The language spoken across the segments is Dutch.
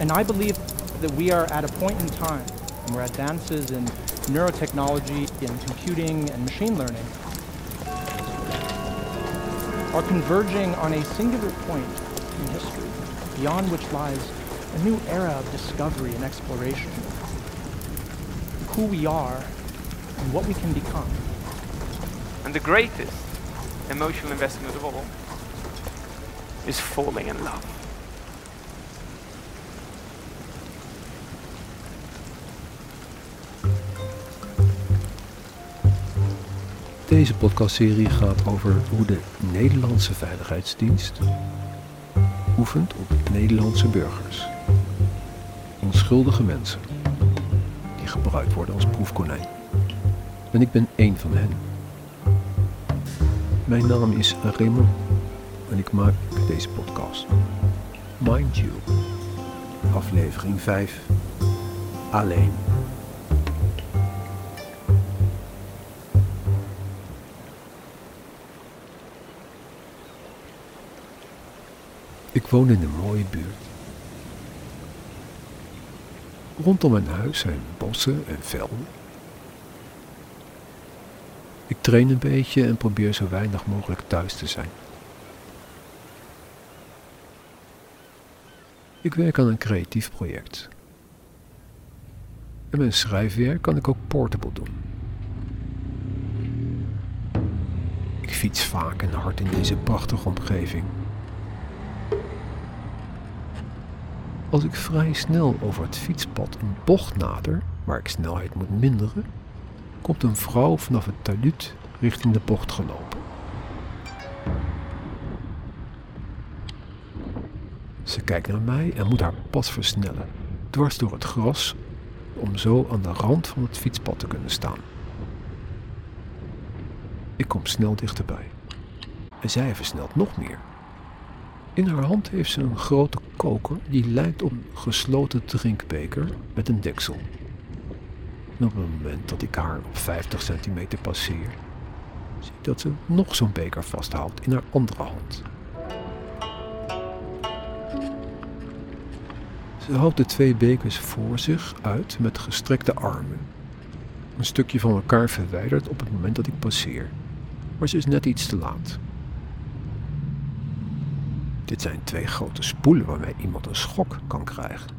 And I believe that we are at a point in time where advances in neurotechnology, in computing, and machine learning are converging on a singular point in history, beyond which lies a new era of discovery and exploration. Who we are and what we can become. And the greatest emotional investment of all is falling in love. Deze podcastserie gaat over hoe de Nederlandse Veiligheidsdienst oefent op Nederlandse burgers. Onschuldige mensen die gebruikt worden als proefkonijn. En ik ben één van hen. Mijn naam is Raymond en ik maak deze podcast. Mind You, aflevering 5, alleen. Ik woon in een mooie buurt. Rondom mijn huis zijn bossen en velden. Ik train een beetje en probeer zo weinig mogelijk thuis te zijn. Ik werk aan een creatief project. En mijn schrijfwerk kan ik ook portable doen. Ik fiets vaak en hard in deze prachtige omgeving. Als ik vrij snel over het fietspad een bocht nader, waar ik snelheid moet minderen, komt een vrouw vanaf het talud richting de bocht gelopen. Ze kijkt naar mij en moet haar pas versnellen, dwars door het gras, om zo aan de rand van het fietspad te kunnen staan. Ik kom snel dichterbij. En zij versnelt nog meer. In haar hand heeft ze een grote koker die lijkt op een gesloten drinkbeker met een deksel. Op het moment dat ik haar op 50 centimeter passeer, zie ik dat ze nog zo'n beker vasthoudt in haar andere hand. Ze houdt de twee bekers voor zich uit met gestrekte armen. Een stukje van elkaar verwijderd op het moment dat ik passeer, maar ze is net iets te laat. Dit zijn twee grote spoelen waarmee iemand een schok kan krijgen.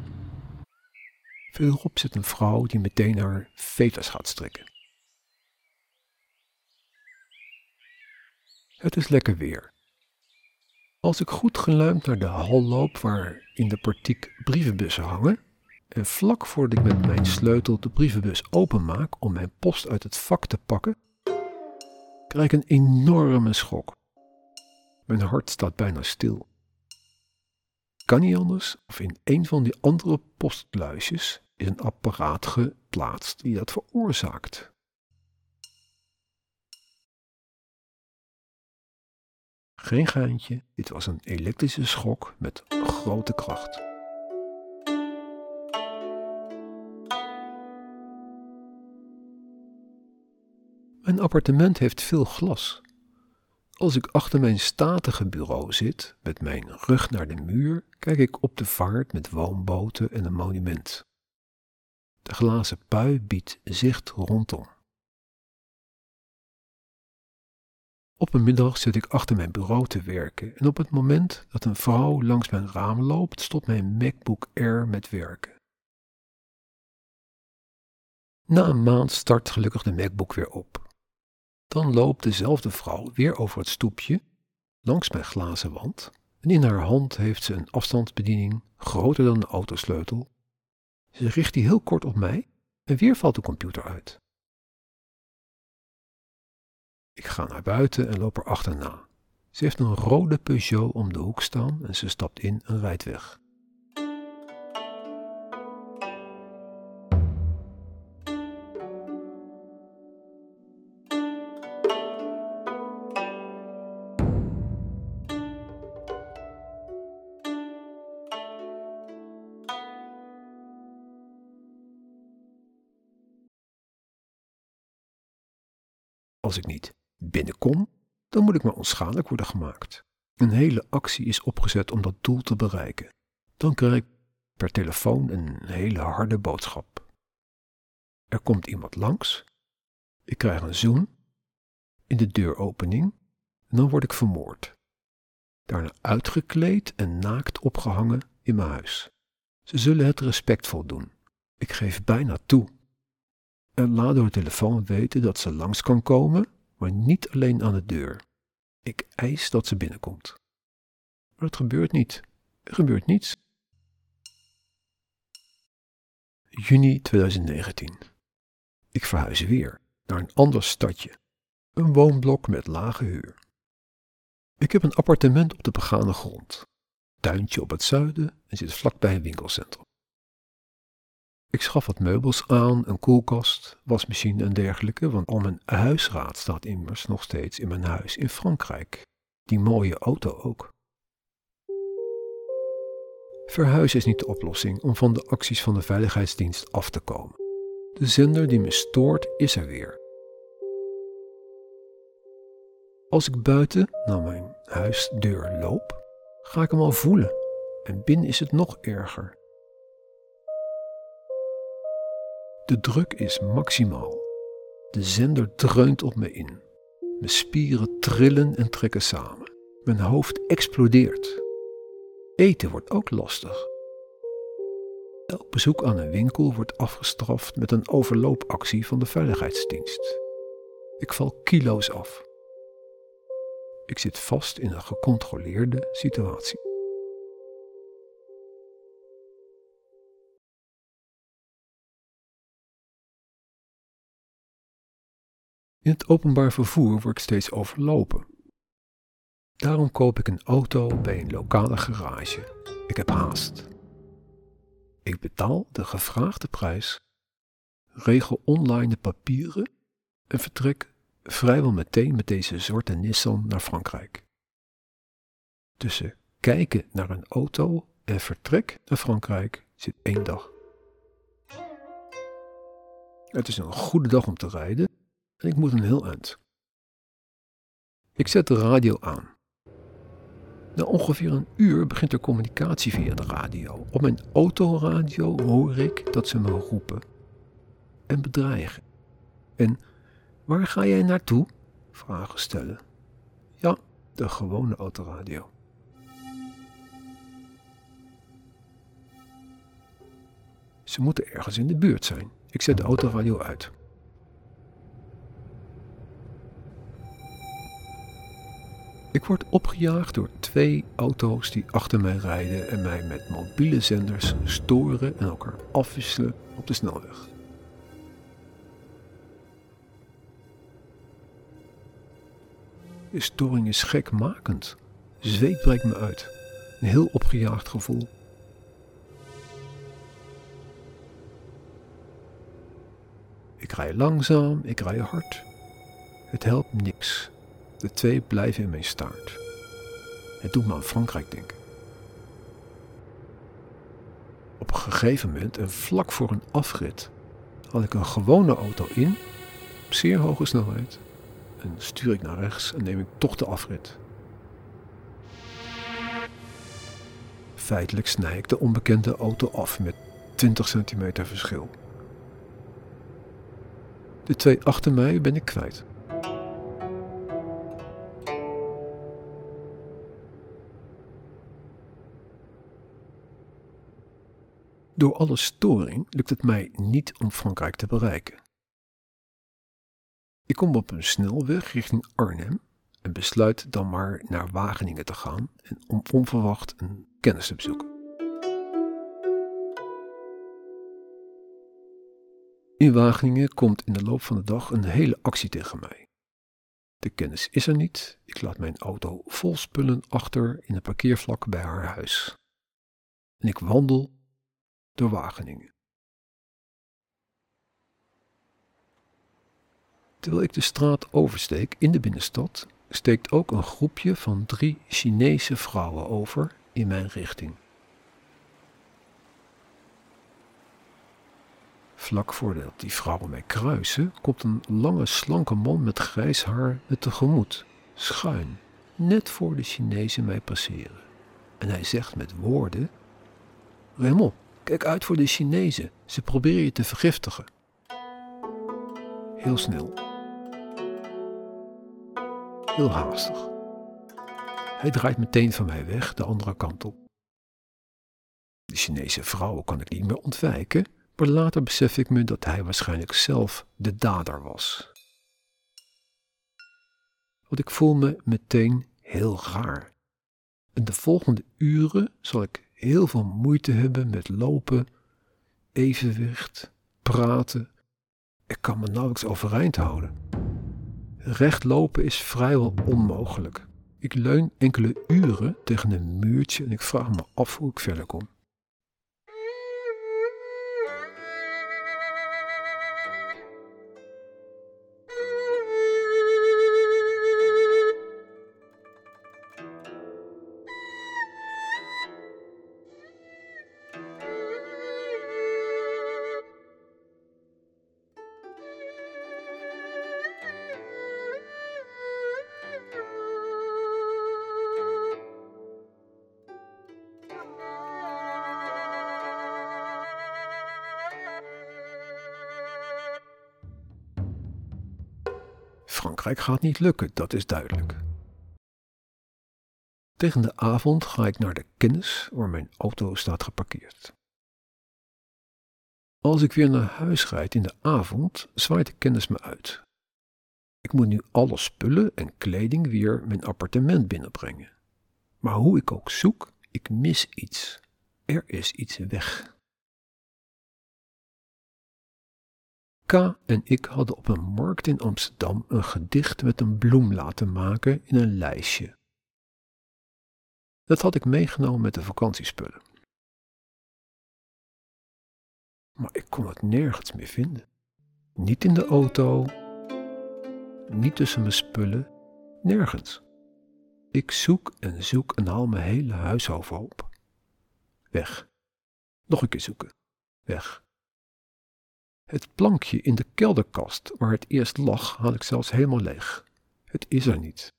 Verderop zit een vrouw die meteen haar veters gaat strikken. Het is lekker weer. Als ik goed geluimd naar de hal loop waar in de portiek brievenbussen hangen en vlak voordat ik met mijn sleutel de brievenbus openmaak om mijn post uit het vak te pakken, krijg ik een enorme schok. Mijn hart staat bijna stil. Kan niet anders of in een van die andere postluisjes is een apparaat geplaatst die dat veroorzaakt. Geen geintje, dit was een elektrische schok met grote kracht. Mijn appartement heeft veel glas. Als ik achter mijn statige bureau zit, met mijn rug naar de muur, kijk ik op de vaart met woonboten en een monument. De glazen pui biedt zicht rondom. Op een middag zit ik achter mijn bureau te werken en op het moment dat een vrouw langs mijn raam loopt, stopt mijn MacBook Air met werken. Na een maand start gelukkig de MacBook weer op. Dan loopt dezelfde vrouw weer over het stoepje, langs mijn glazen wand, en in haar hand heeft ze een afstandsbediening groter dan de autosleutel. Ze richt die heel kort op mij en weer valt de computer uit. Ik ga naar buiten en loop er achterna. Ze heeft een rode Peugeot om de hoek staan en ze stapt in en rijdt weg. Als ik niet binnenkom, dan moet ik maar onschadelijk worden gemaakt. Een hele actie is opgezet om dat doel te bereiken. Dan krijg ik Per telefoon een hele harde boodschap. Er komt iemand langs. Ik krijg een zoen. In de deuropening. En dan word ik vermoord. Daarna uitgekleed en naakt opgehangen in mijn huis. Ze zullen het respectvol doen. Ik geef bijna toe. En laat door telefoon weten dat ze langs kan komen, maar niet alleen aan de deur. Ik eis dat ze binnenkomt. Maar het gebeurt niet. Er gebeurt niets. Juni 2019. Ik verhuis weer naar een ander stadje. Een woonblok met lage huur. Ik heb een appartement op de begane grond. Tuintje op het zuiden en zit vlakbij een winkelcentrum. Ik schaf wat meubels aan, een koelkast, wasmachine en dergelijke, want al mijn huisraad staat immers nog steeds in mijn huis in Frankrijk. Die mooie auto ook. Verhuizen is niet de oplossing om van de acties van de Veiligheidsdienst af te komen. De zender die me stoort is er weer. Als ik buiten naar mijn huisdeur loop, ga ik hem al voelen en binnen is het nog erger. De druk is maximaal. De zender dreunt op me in. Mijn spieren trillen en trekken samen. Mijn hoofd explodeert. Eten wordt ook lastig. Elk bezoek aan een winkel wordt afgestraft met een overloopactie van de veiligheidsdienst. Ik val kilo's af. Ik zit vast in een gecontroleerde situatie. In het openbaar vervoer word ik steeds overlopen. Daarom koop ik een auto bij een lokale garage. Ik heb haast. Ik betaal de gevraagde prijs, regel online de papieren en vertrek vrijwel meteen met deze zwarte Nissan naar Frankrijk. Tussen kijken naar een auto en vertrek naar Frankrijk zit één dag. Het is een goede dag om te rijden en ik moet een heel eind. Ik zet de radio aan. Na ongeveer een uur begint er communicatie via de radio. Op mijn autoradio hoor ik dat ze me roepen en bedreigen. En waar ga jij naartoe? Vragen stellen. Ja, de gewone autoradio. Ze moeten ergens in de buurt zijn. Ik zet de autoradio uit. Ik word opgejaagd door twee auto's die achter mij rijden en mij met mobiele zenders storen en elkaar afwisselen op de snelweg. De storing is gekmakend. Zweet breekt me uit. Een heel opgejaagd gevoel. Ik rij langzaam, ik rij hard. Het helpt niks. De twee blijven in mijn staart. Het doet me aan Frankrijk denken. Op een gegeven moment en vlak voor een afrit had ik een gewone auto in, op zeer hoge snelheid, en stuur ik naar rechts en neem ik toch de afrit. Feitelijk snij ik de onbekende auto af met 20 centimeter verschil. De twee achter mij ben ik kwijt. Door alle storing lukt het mij niet om Frankrijk te bereiken. Ik kom op een snelweg richting Arnhem en besluit dan maar naar Wageningen te gaan en om onverwacht een kennis te bezoeken. In Wageningen komt in de loop van de dag een hele actie tegen mij. De kennis is er niet. Ik laat mijn auto vol spullen achter in een parkeervlak bij haar huis. En ik wandel door Wageningen. Terwijl ik de straat oversteek in de binnenstad, steekt ook een groepje van drie Chinese vrouwen over in mijn richting. Vlak voordat die vrouwen mij kruisen, komt een lange, slanke man met grijs haar me tegemoet, schuin, net voor de Chinezen mij passeren. En hij zegt met woorden: Raymond, Kijk uit voor de Chinezen, ze proberen je te vergiftigen. Heel snel. Heel haastig. Hij draait meteen van mij weg, de andere kant op. De Chinese vrouw kan ik niet meer ontwijken, maar later besef ik me dat hij waarschijnlijk zelf de dader was. Want ik voel me meteen heel raar. En de volgende uren zal ik heel veel moeite hebben met lopen, evenwicht, praten. Ik kan me nauwelijks overeind houden. Recht lopen is vrijwel onmogelijk. Ik leun enkele uren tegen een muurtje en ik vraag me af hoe ik verder kom. Frankrijk gaat niet lukken, dat is duidelijk. Tegen de avond ga ik naar de kennis waar mijn auto staat geparkeerd. Als ik weer naar huis rijd in de avond, zwaait de kennis me uit. Ik moet nu alle spullen en kleding weer mijn appartement binnenbrengen. Maar hoe ik ook zoek, ik mis iets. Er is iets weg. K en ik hadden op een markt in Amsterdam een gedicht met een bloem laten maken in een lijstje. Dat had ik meegenomen met de vakantiespullen. Maar ik kon het nergens meer vinden. Niet in de auto, niet tussen mijn spullen, nergens. Ik zoek en zoek en haal mijn hele huis overhoop. Weg. Nog een keer zoeken. Weg. Het plankje in de kelderkast waar het eerst lag, haal ik zelfs helemaal leeg. Het is er niet.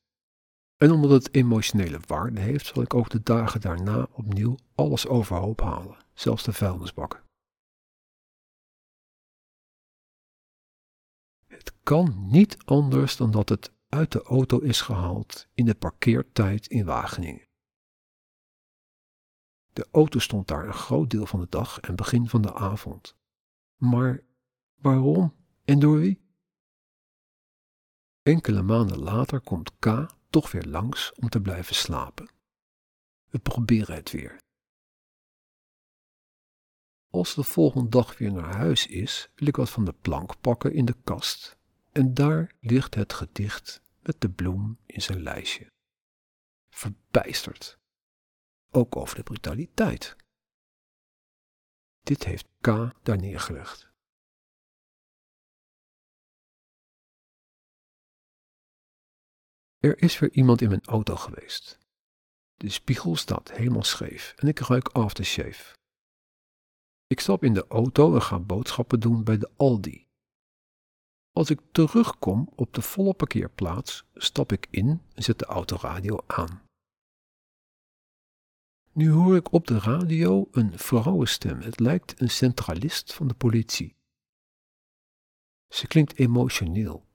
En omdat het emotionele waarde heeft, zal ik ook de dagen daarna opnieuw alles overhoop halen, zelfs de vuilnisbakken. Het kan niet anders dan dat het uit de auto is gehaald in de parkeertijd in Wageningen. De auto stond daar een groot deel van de dag en begin van de avond. Maar Waarom en door wie? Enkele maanden later komt K toch weer langs om te blijven slapen. We proberen het weer. Als de volgende dag weer naar huis is, wil ik wat van de plank pakken in de kast. En daar ligt het gedicht met de bloem in zijn lijstje. Verbijsterd. Ook over de brutaliteit. Dit heeft K daar neergelegd. Er is weer iemand in mijn auto geweest. De spiegel staat helemaal scheef en ik ruik aftershave. Ik stap in de auto en ga boodschappen doen bij de Aldi. Als ik terugkom op de volle parkeerplaats, stap ik in en zet de autoradio aan. Nu hoor ik op de radio een vrouwenstem. Het lijkt een centralist van de politie. Ze klinkt emotioneel.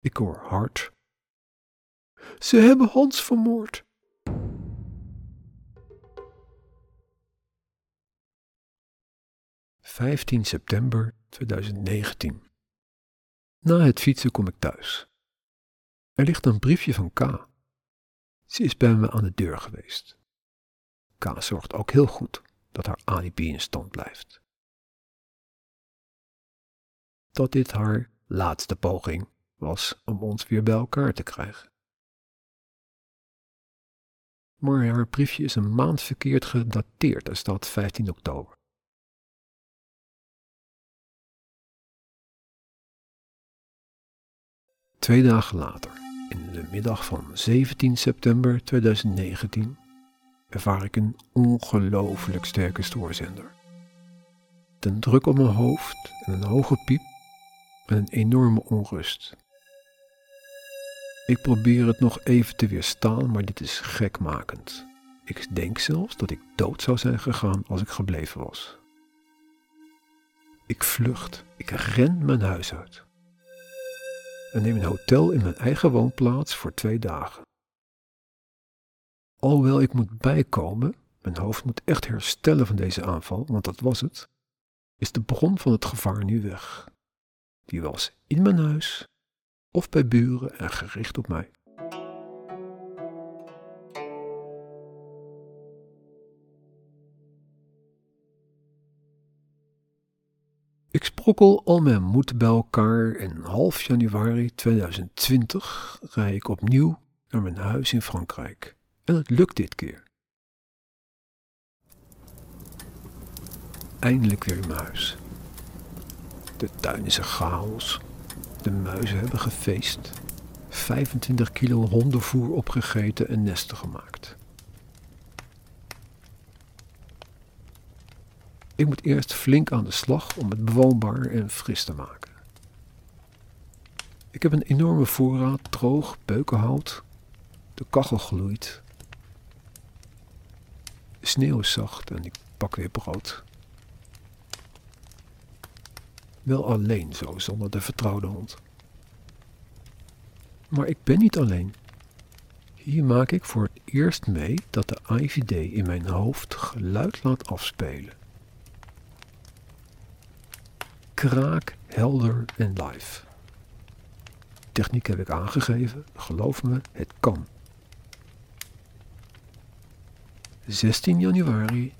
Ik hoor hard ze hebben Hans vermoord. ...15 september 2019. Na het fietsen kom ik thuis. Er ligt een briefje van K. Ze is bij me aan de deur geweest. K zorgt ook heel goed dat haar alibi in stand blijft. Dat dit haar laatste poging was om ons weer bij elkaar te krijgen maar haar briefje is een maand verkeerd gedateerd. Er staat 15 oktober. Twee dagen later, in de middag van 17 september 2019, ervaar ik een ongelooflijk sterke stoorzender. Een druk op mijn hoofd en een hoge piep en een enorme onrust. Ik probeer het nog even te weerstaan, maar dit is gekmakend. Ik denk zelfs dat ik dood zou zijn gegaan als ik gebleven was. Ik vlucht, ik ren mijn huis uit. En neem een hotel in mijn eigen woonplaats voor twee dagen. Alhoewel ik moet bijkomen, mijn hoofd moet echt herstellen van deze aanval, want dat was het, is de bron van het gevaar nu weg. Die was in mijn huis of bij buren en gericht op mij. Ik sprokkel al mijn moed bij elkaar en half januari 2020 rij ik opnieuw naar mijn huis in Frankrijk. En het lukt dit keer. Eindelijk weer in mijn huis. De tuin is een chaos. De muizen hebben gefeest. 25 kilo hondenvoer opgegeten en nesten gemaakt. Ik moet eerst flink aan de slag om het bewoonbaar en fris te maken. Ik heb een enorme voorraad droog beukenhout. De kachel gloeit. De sneeuw is zacht en ik pak weer brood. Wel alleen zo, zonder de vertrouwde hond. Maar ik ben niet alleen. Hier maak ik voor het eerst mee dat de IVD in mijn hoofd geluid laat afspelen. Kraak, helder en live. Techniek heb ik aangegeven, geloof me, het kan. 16 januari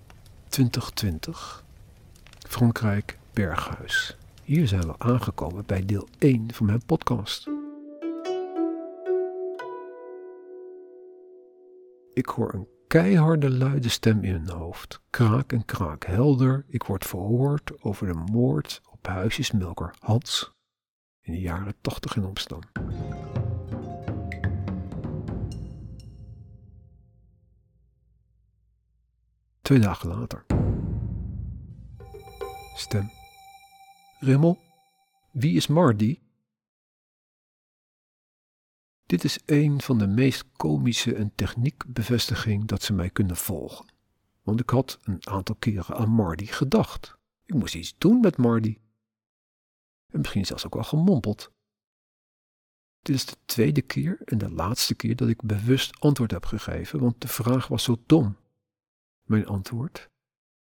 2020, Frankrijk, Berghuis. Hier zijn we aangekomen bij deel 1 van mijn podcast. Ik hoor een keiharde luide stem in mijn hoofd. Kraak en kraak helder. Ik word verhoord over de moord op huisjesmelker Hans in de jaren 80 in Amsterdam. Twee dagen later. Stem. Rimmel, wie is Mardi? Dit is een van de meest komische en techniekbevestiging dat ze mij kunnen volgen. Want ik had een aantal keren aan Mardi gedacht. Ik moest iets doen met Mardi. En misschien zelfs ook wel gemompeld. Dit is de tweede keer en de laatste keer dat ik bewust antwoord heb gegeven, want de vraag was zo dom. Mijn antwoord: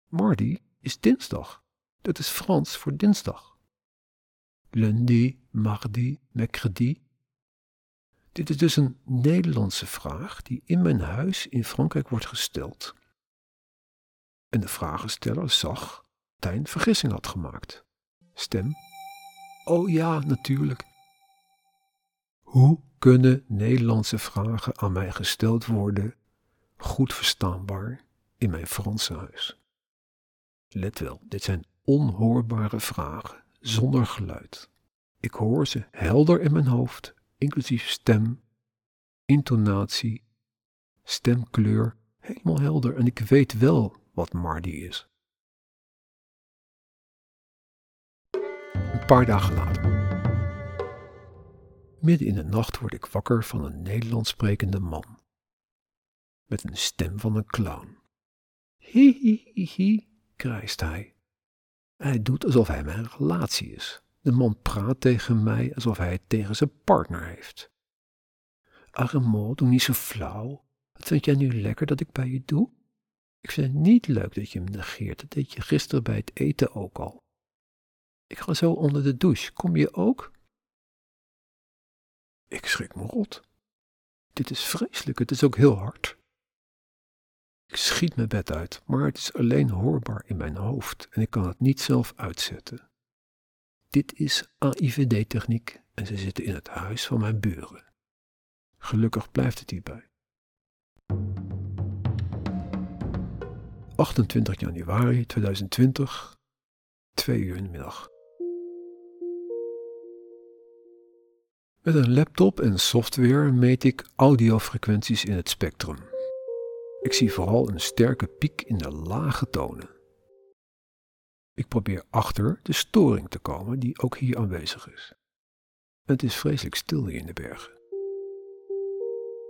Mardi is dinsdag. Dat is Frans voor dinsdag. Lundi, mardi, mercredi. Dit is dus een Nederlandse vraag die in mijn huis in Frankrijk wordt gesteld. En de vragensteller zag dat hij een vergissing had gemaakt. Stem. Oh ja, natuurlijk. Hoe kunnen Nederlandse vragen aan mij gesteld worden, goed verstaanbaar, in mijn Franse huis? Let wel, dit zijn onhoorbare vragen, zonder geluid. Ik hoor ze helder in mijn hoofd, inclusief stem, intonatie, stemkleur, helemaal helder en ik weet wel wat Mardi is. Een paar dagen later. Midden in de nacht word ik wakker van een Nederlands sprekende man. Met een stem van een clown. Hi hi hi hi, hij. Hij doet alsof hij mijn relatie is. De man praat tegen mij alsof hij het tegen zijn partner heeft. Arremo, doe niet zo flauw. Wat vind jij nu lekker dat ik bij je doe? Ik vind het niet leuk dat je me negeert. Dat deed je gisteren bij het eten ook al. Ik ga zo onder de douche. Kom je ook? Ik schrik me rot. Dit is vreselijk. Het is ook heel hard. Ik schiet mijn bed uit, maar het is alleen hoorbaar in mijn hoofd en ik kan het niet zelf uitzetten. Dit is AIVD-techniek en ze zitten in het huis van mijn buren. Gelukkig blijft het hierbij. 28 januari 2020, 2 uur in de middag. Met een laptop en software meet ik audiofrequenties in het spectrum. Ik zie vooral een sterke piek in de lage tonen. Ik probeer achter de storing te komen die ook hier aanwezig is. Het is vreselijk stil hier in de bergen.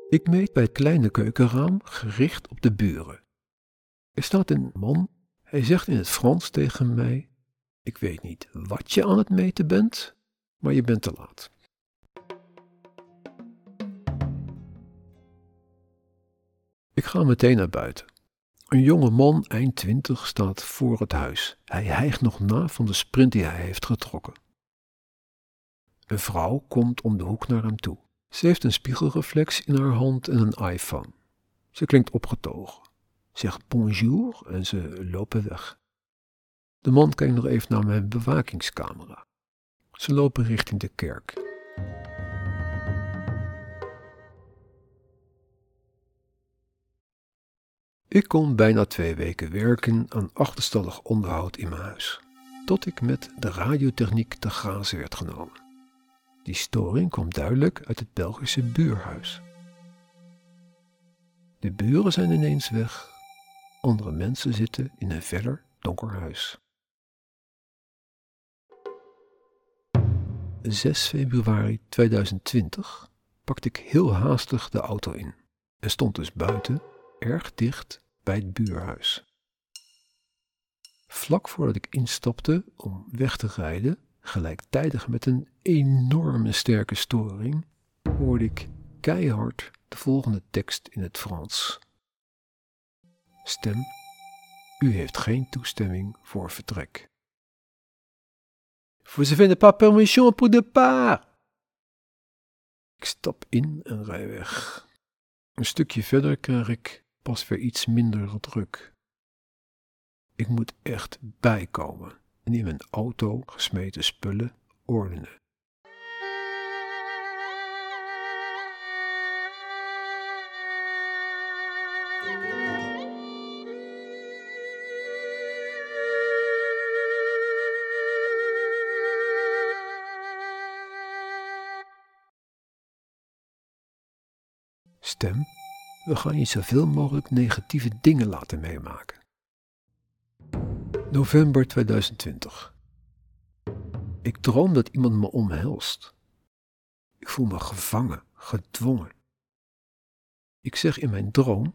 Ik meet bij het kleine keukenraam gericht op de buren. Er staat een man, hij zegt in het Frans tegen mij: Ik weet niet wat je aan het meten bent, maar je bent te laat. Ik ga meteen naar buiten. Een jonge man, eind twintig, staat voor het huis. Hij hijgt nog na van de sprint die hij heeft getrokken. Een vrouw komt om de hoek naar hem toe. Ze heeft een spiegelreflex in haar hand en een iPhone. Ze klinkt opgetogen, zegt bonjour en ze lopen weg. De man kijkt nog even naar mijn bewakingscamera. Ze lopen richting de kerk. Ik kon bijna twee weken werken aan achterstallig onderhoud in mijn huis, tot ik met de radiotechniek te grazen werd genomen. Die storing kwam duidelijk uit het Belgische buurhuis. De buren zijn ineens weg, andere mensen zitten in een verder donker huis. 6 februari 2020 pakte ik heel haastig de auto in en stond dus buiten, erg dicht bij het buurhuis. Vlak voordat ik instapte om weg te rijden, gelijktijdig met een enorme sterke storing, hoorde ik keihard de volgende tekst in het Frans. Stem, u heeft geen toestemming voor vertrek. Vous avez pas permission pour départ. Ik stap in en rij weg. Een stukje verder krijg ik pas weer iets minder druk. Ik moet echt bijkomen en in mijn auto gesmeten spullen ordenen. Stem, we gaan je zoveel mogelijk negatieve dingen laten meemaken. November 2020. Ik droom dat iemand me omhelst. Ik voel me gevangen, gedwongen. Ik zeg in mijn droom: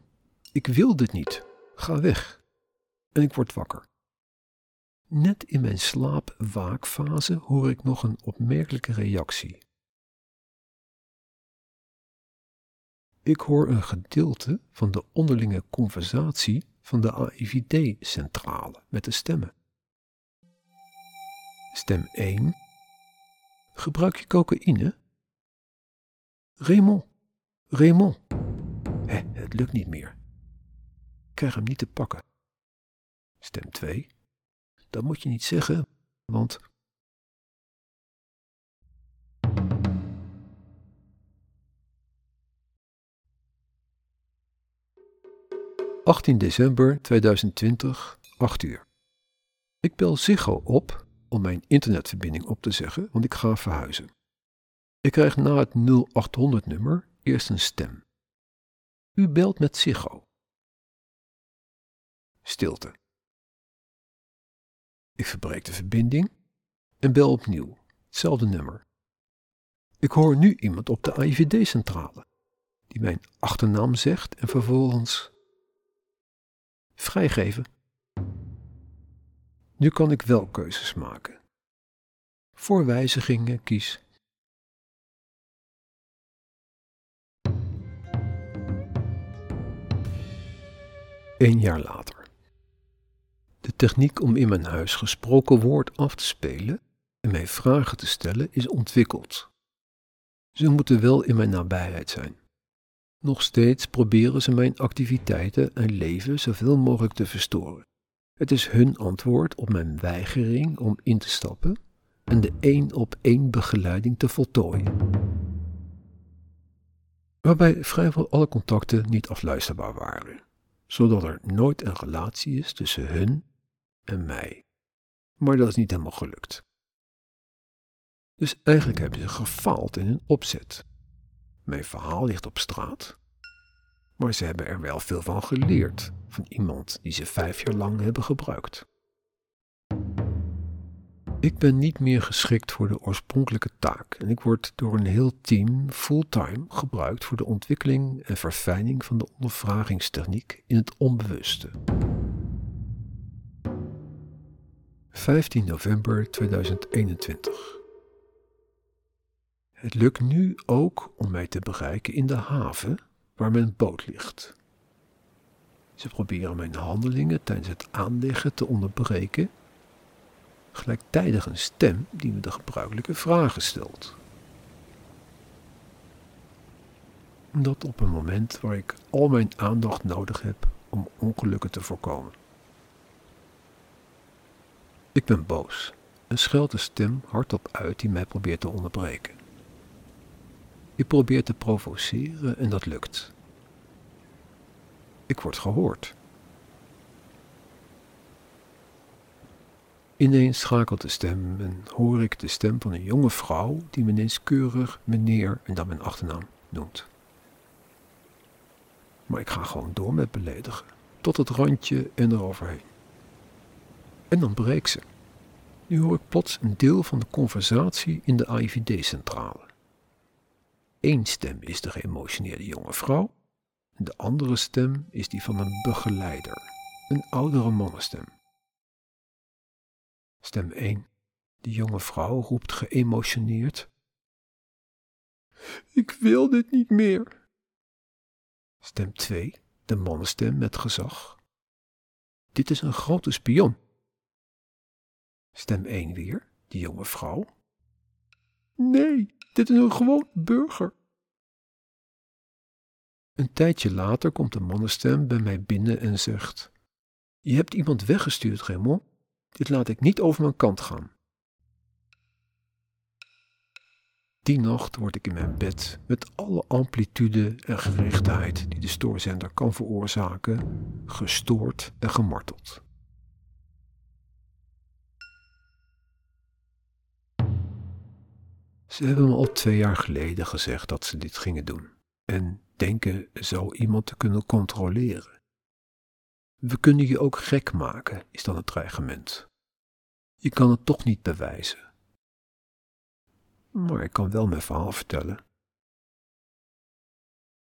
Ik wil dit niet, ga weg. En ik word wakker. Net in mijn slaap-waakfase hoor ik nog een opmerkelijke reactie. Ik hoor een gedeelte van de onderlinge conversatie van de AIVD-centrale met de stemmen. Stem 1. Gebruik je cocaïne? Raymond, Raymond. Hé, het lukt niet meer. Ik krijg hem niet te pakken. Stem 2. Dat moet je niet zeggen, want 18 december 2020, 8 uur. Ik bel Ziggo op om mijn internetverbinding op te zeggen, want ik ga verhuizen. Ik krijg na het 0800-nummer eerst een stem. U belt met Ziggo. Stilte. Ik verbreek de verbinding en bel opnieuw, hetzelfde nummer. Ik hoor nu iemand op de AIVD-centrale, die mijn achternaam zegt en vervolgens vrijgeven. Nu kan ik wel keuzes maken. Voor wijzigingen kies. Een jaar later. De techniek om in mijn huis gesproken woord af te spelen en mij vragen te stellen is ontwikkeld. Ze moeten wel in mijn nabijheid zijn. Nog steeds proberen ze mijn activiteiten en leven zoveel mogelijk te verstoren. Het is hun antwoord op mijn weigering om in te stappen en de één op één begeleiding te voltooien. Waarbij vrijwel alle contacten niet afluisterbaar waren, zodat er nooit een relatie is tussen hun en mij. Maar dat is niet helemaal gelukt. Dus eigenlijk hebben ze gefaald in hun opzet. Mijn verhaal ligt op straat. Maar ze hebben er wel veel van geleerd, van iemand die ze vijf jaar lang hebben gebruikt. Ik ben niet meer geschikt voor de oorspronkelijke taak en ik word door een heel team fulltime gebruikt voor de ontwikkeling en verfijning van de ondervragingstechniek in het onbewuste. 15 november 2021. Het lukt nu ook om mij te bereiken in de haven waar mijn boot ligt. Ze proberen mijn handelingen tijdens het aanleggen te onderbreken gelijktijdig een stem die me de gebruikelijke vragen stelt. Dat op een moment waar ik al mijn aandacht nodig heb om ongelukken te voorkomen. Ik ben boos en scheld de stem hardop uit die mij probeert te onderbreken. Ik probeer te provoceren en dat lukt. Ik word gehoord. Ineens schakelt de stem en hoor ik de stem van een jonge vrouw die me ineens keurig meneer en dan mijn achternaam noemt. Maar ik ga gewoon door met beledigen, tot het randje en eroverheen. En dan breekt ze. Nu hoor ik plots een deel van de conversatie in de AIVD-centrale. Eén stem is de geëmotioneerde jonge vrouw, de andere stem is die van een begeleider, een oudere mannenstem. Stem 1. De jonge vrouw roept geëmotioneerd. Ik wil dit niet meer. Stem 2. De mannenstem met gezag. Dit is een grote spion. Stem 1 weer, de jonge vrouw. Nee, dit is een gewoon burger. Een tijdje later komt de mannenstem bij mij binnen en zegt: Je hebt iemand weggestuurd, Raymond. Dit laat ik niet over mijn kant gaan. Die nacht word ik in mijn bed met alle amplitude en gerichtheid die de stoorzender kan veroorzaken, gestoord en gemarteld. Ze hebben me al twee jaar geleden gezegd dat ze dit gingen doen en denken zo iemand te kunnen controleren. We kunnen je ook gek maken, is dan het dreigement. Je kan het toch niet bewijzen. Maar ik kan wel mijn verhaal vertellen.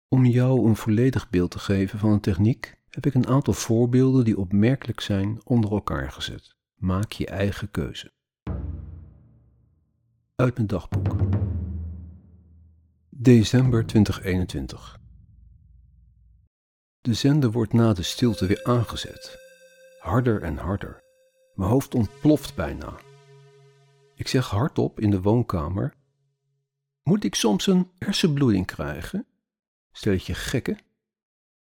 Om jou een volledig beeld te geven van een techniek, heb ik een aantal voorbeelden die opmerkelijk zijn onder elkaar gezet. Maak je eigen keuze. Uit mijn dagboek. December 2021. De zender wordt na de stilte weer aangezet. Harder en harder. Mijn hoofd ontploft bijna. Ik zeg hardop in de woonkamer: Moet ik soms een hersenbloeding krijgen? Stel je gekken?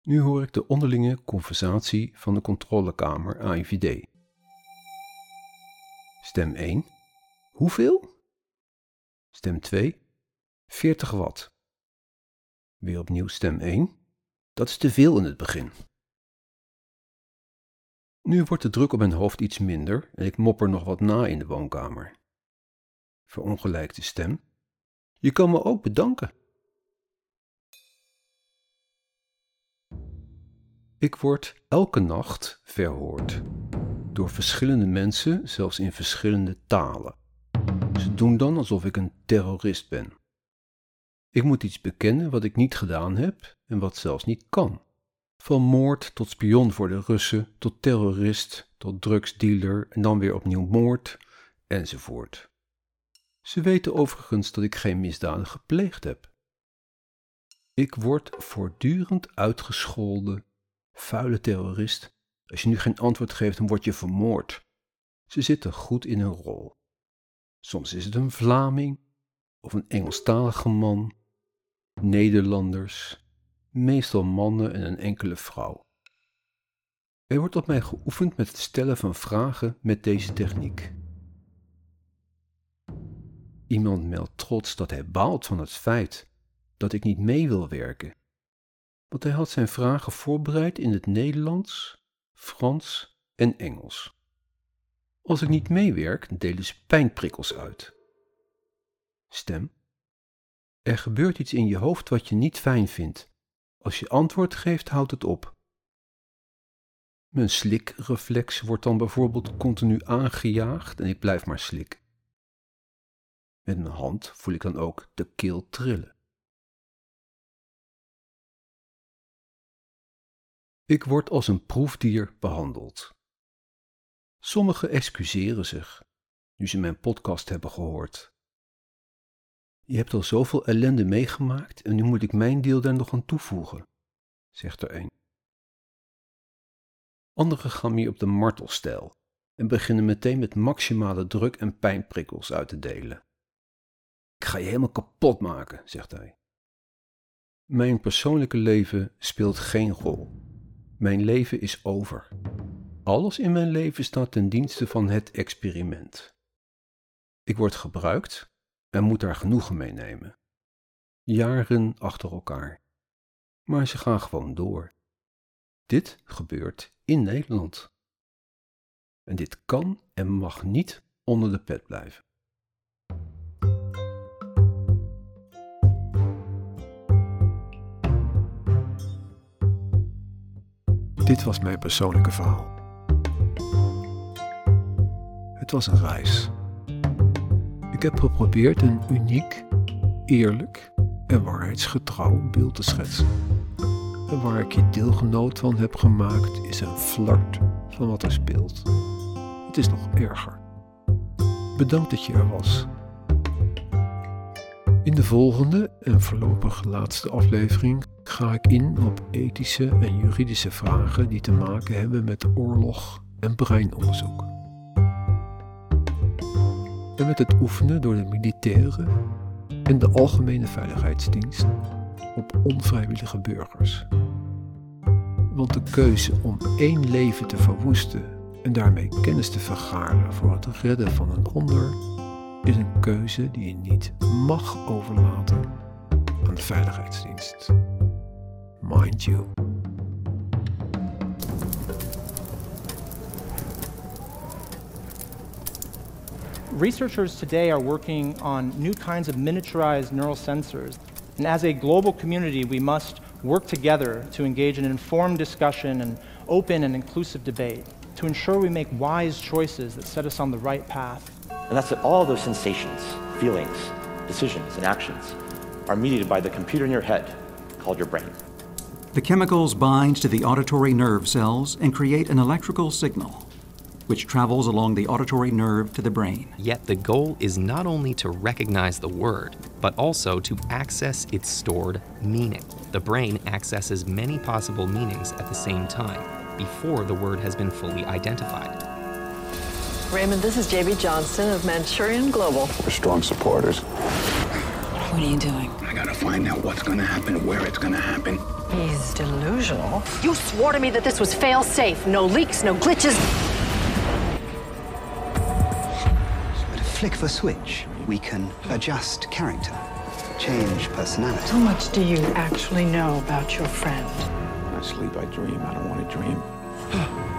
Nu hoor ik de onderlinge conversatie van de controlekamer AIVD. Stem 1. Hoeveel? Stem 2. 40 watt. Weer opnieuw stem 1. Dat is te veel in het begin. Nu wordt de druk op mijn hoofd iets minder en ik mopper nog wat na in de woonkamer. Verongelijkte stem. Je kan me ook bedanken. Ik word elke nacht verhoord. Door verschillende mensen, zelfs in verschillende talen. Doen dan alsof ik een terrorist ben. Ik moet iets bekennen wat ik niet gedaan heb en wat zelfs niet kan. Van moord tot spion voor de Russen, tot terrorist, tot drugsdealer en dan weer opnieuw moord, enzovoort. Ze weten overigens dat ik geen misdaden gepleegd heb. Ik word voortdurend uitgescholden. Vuile terrorist, als je nu geen antwoord geeft, dan word je vermoord. Ze zitten goed in hun rol. Soms is het een Vlaming of een Engelstalige man, Nederlanders, meestal mannen en een enkele vrouw. Er wordt op mij geoefend met het stellen van vragen met deze techniek. Iemand meldt trots dat hij baalt van het feit dat ik niet mee wil werken, want hij had zijn vragen voorbereid in het Nederlands, Frans en Engels. Als ik niet meewerk, delen ze pijnprikkels uit. Stem. Er gebeurt iets in je hoofd wat je niet fijn vindt als je antwoord geeft, houdt het op. Mijn slikreflex wordt dan bijvoorbeeld continu aangejaagd en ik blijf maar slikken. Met mijn hand voel ik dan ook de keel trillen. Ik word als een proefdier behandeld. Sommigen excuseren zich, nu ze mijn podcast hebben gehoord. Je hebt al zoveel ellende meegemaakt en nu moet ik mijn deel daar nog aan toevoegen, zegt er een. Anderen gaan meer op de martelstijl en beginnen meteen met maximale druk en pijnprikkels uit te delen. Ik ga je helemaal kapot maken, zegt hij. Mijn persoonlijke leven speelt geen rol. Mijn leven is over. Alles in mijn leven staat ten dienste van het experiment. Ik word gebruikt en moet daar genoegen mee nemen. Jaren achter elkaar. Maar ze gaan gewoon door. Dit gebeurt in Nederland. En dit kan en mag niet onder de pet blijven. Dit was mijn persoonlijke verhaal. Het was een reis. Ik heb geprobeerd een uniek, eerlijk en waarheidsgetrouw beeld te schetsen. En waar ik je deelgenoot van heb gemaakt, is een flart van wat er speelt. Het is nog erger. Bedankt dat je er was. In de volgende en voorlopig laatste aflevering ga ik in op ethische en juridische vragen die te maken hebben met oorlog en breinonderzoek. En met het oefenen door de militairen en de Algemene Veiligheidsdienst op onvrijwillige burgers. Want de keuze om één leven te verwoesten en daarmee kennis te vergaren voor het redden van een ander, is een keuze die je niet mag overlaten aan de Veiligheidsdienst. Mind you. Researchers today are working on new kinds of miniaturized neural sensors. And as a global community, we must work together to engage in informed discussion and open and inclusive debate to ensure we make wise choices that set us on the right path. And that's that all those sensations, feelings, decisions, and actions are mediated by the computer in your head called your brain. The chemicals bind to the auditory nerve cells and create an electrical signal, which travels along the auditory nerve to the brain. Yet the goal is not only to recognize the word, but also to access its stored meaning. The brain accesses many possible meanings at the same time before the word has been fully identified. Raymond, this is JB Johnston of Manchurian Global. We're strong supporters. What are you doing? I gotta find out what's gonna happen, where it's gonna happen. He's delusional. You swore to me that this was fail safe. No leaks, no glitches. Flick of a switch, we can adjust character, change personality. How much do you actually know about your friend? When I sleep, I dream. I don't want to dream.